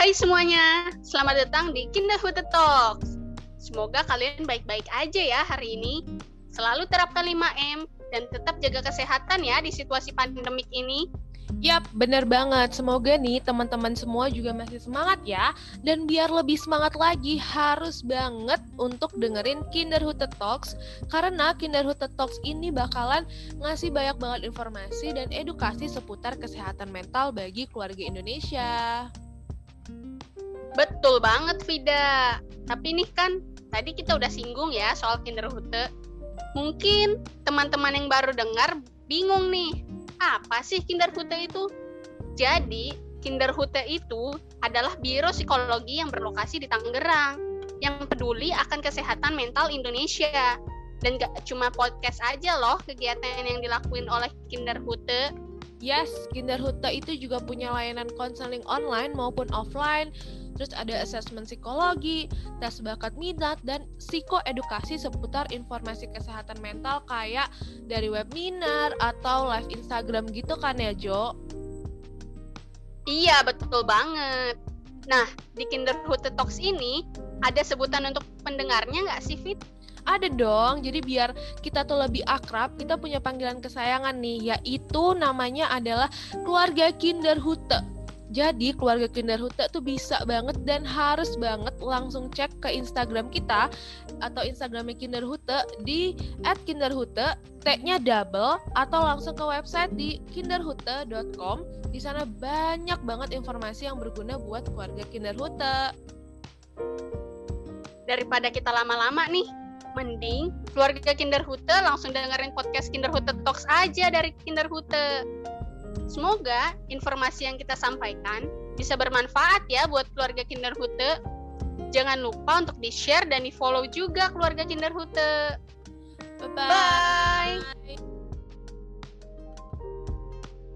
Hai semuanya, selamat datang di Kinderhood Talks. Semoga kalian baik-baik aja ya hari ini. Selalu terapkan 5M dan tetap jaga kesehatan ya di situasi pandemik ini. Yap, bener banget. Semoga nih teman-teman semua juga masih semangat ya. Dan biar lebih semangat lagi, harus banget untuk dengerin Kinderhood Talks. Karena Kinderhood Talks ini bakalan ngasih banyak banget informasi dan edukasi seputar kesehatan mental bagi keluarga Indonesia. Betul banget, Vida. Tapi nih kan, tadi kita udah singgung ya soal Kinderhood. Mungkin teman-teman yang baru dengar bingung nih, apa sih Kinderhute itu? Jadi, Kinderhute itu adalah biro psikologi yang berlokasi di Tangerang yang peduli akan kesehatan mental Indonesia. Dan gak cuma podcast aja loh kegiatan yang dilakuin oleh Kinderhute. Yes, Kinderhute itu juga punya layanan konseling online maupun offline terus ada asesmen psikologi, tes bakat minat, dan psikoedukasi seputar informasi kesehatan mental kayak dari webinar atau live Instagram gitu kan ya Jo? Iya, betul banget. Nah, di Kinderhood Talks ini ada sebutan untuk pendengarnya nggak sih, Fit? Ada dong, jadi biar kita tuh lebih akrab, kita punya panggilan kesayangan nih, yaitu namanya adalah keluarga Kinderhute. Jadi keluarga Kinderhute tuh bisa banget dan harus banget langsung cek ke Instagram kita atau Instagramnya Kinderhute di @kinderhute T-nya double atau langsung ke website di kinderhute.com. Di sana banyak banget informasi yang berguna buat keluarga Kinderhute. Daripada kita lama-lama nih, mending keluarga Kinderhute langsung dengerin podcast Kinderhute Talks aja dari Kinderhute. Semoga informasi yang kita sampaikan bisa bermanfaat ya buat keluarga Kinderhute. Jangan lupa untuk di-share dan di-follow juga keluarga Kinderhute. Bye-bye. Bye.